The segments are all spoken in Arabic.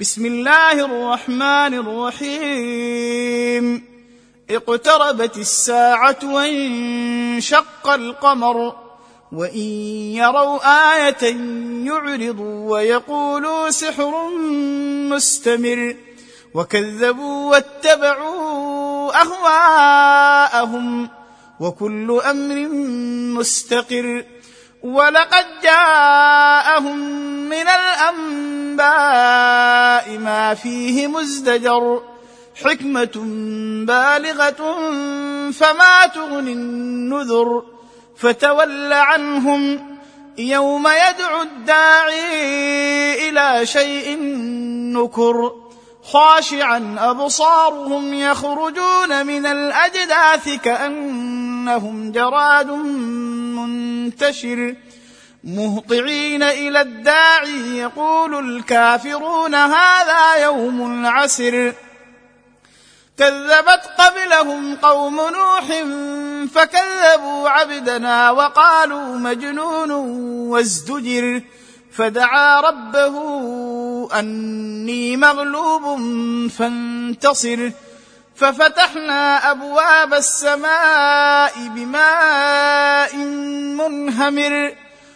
بسم الله الرحمن الرحيم اقتربت الساعة وانشق القمر وإن يروا آية يعرضوا ويقولوا سحر مستمر. وكذبوا واتبعوا أهواءهم وكل أمر مستقر. ولقد جاءهم من الأنباء ما فيه مزدجر حكمة بالغة فما تغني النذر. فتول عنهم يوم يدعو الداعي إلى شيء نكر. خاشعا أبصارهم يخرجون من الأجداث كأنهم جراد منتشر. مهطعين إلى الداعي يقول الكافرون هذا يوم عسر كذبت قبلهم قوم نوح فكذبوا عبدنا وقالوا مجنون وازدجر فدعا ربه أني مغلوب فانتصر. ففتحنا أبواب السماء بماء منهمر.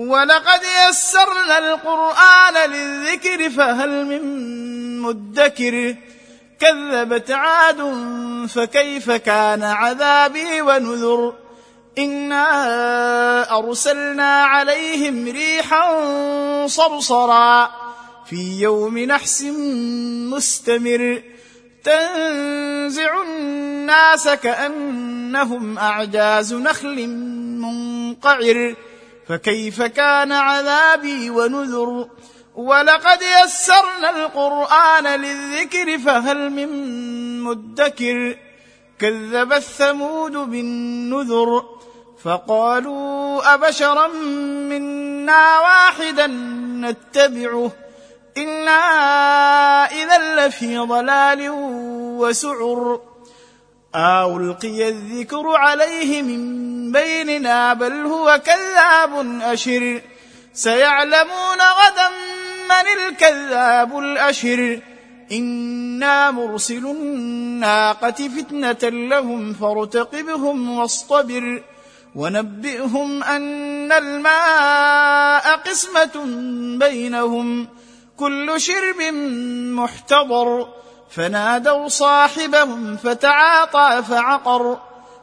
ولقد يسرنا القرآن للذكر فهل من مدكر كذبت عاد فكيف كان عذابي ونذر إنا أرسلنا عليهم ريحا صرصرا في يوم نحس مستمر تنزع الناس كأنهم أعجاز نخل منقعر فكيف كان عذابي ونذر؟ ولقد يسرنا القرآن للذكر فهل من مدكر؟ كذبت ثمود بالنذر فقالوا أبشرا منا واحدا نتبعه إنا إذا لفي ضلال وسعر. أو ألقي الذكر عليه بيننا بل هو كذاب أشر. سيعلمون غدا من الكذاب الأشر. إنا مرسل الناقة فتنة لهم فارتقبهم واصطبر. ونبئهم أن الماء قسمة بينهم. كل شرب محتضر. فنادوا صاحبهم فتعاطى فعقر.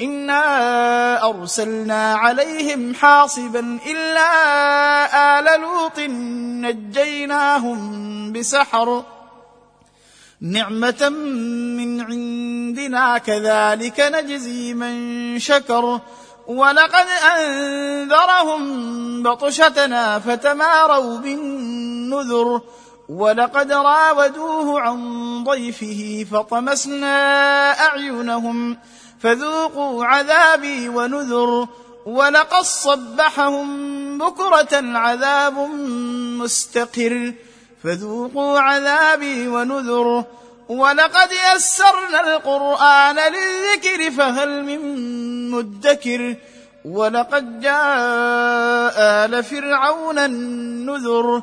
انا ارسلنا عليهم حاصبا الا ال لوط نجيناهم بسحر نعمه من عندنا كذلك نجزي من شكر ولقد انذرهم بطشتنا فتماروا بالنذر ولقد راودوه عن ضيفه فطمسنا اعينهم فذوقوا عذابي ونذر ولقد صبحهم بكرة عذاب مستقر فذوقوا عذابي ونذر ولقد يسرنا القرآن للذكر فهل من مدكر ولقد جاء آل فرعون النذر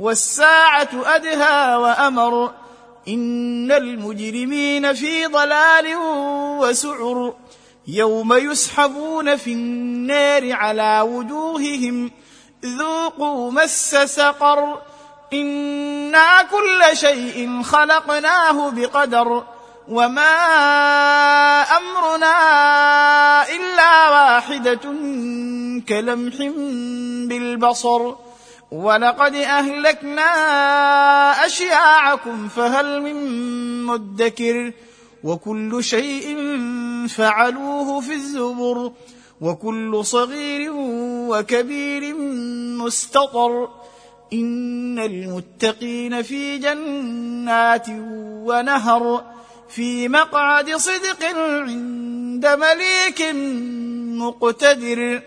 والساعة أدهى وأمر إن المجرمين في ضلال وسعر يوم يسحبون في النار على وجوههم ذوقوا مس سقر إنا كل شيء خلقناه بقدر وما أمرنا إلا واحدة كلمح بالبصر ولقد أهلكنا أشياعكم فهل من مدكر؟ وكل شيء فعلوه في الزبر وكل صغير وكبير مستطر. إن المتقين في جنات ونهر في مقعد صدق عند مليك مقتدر.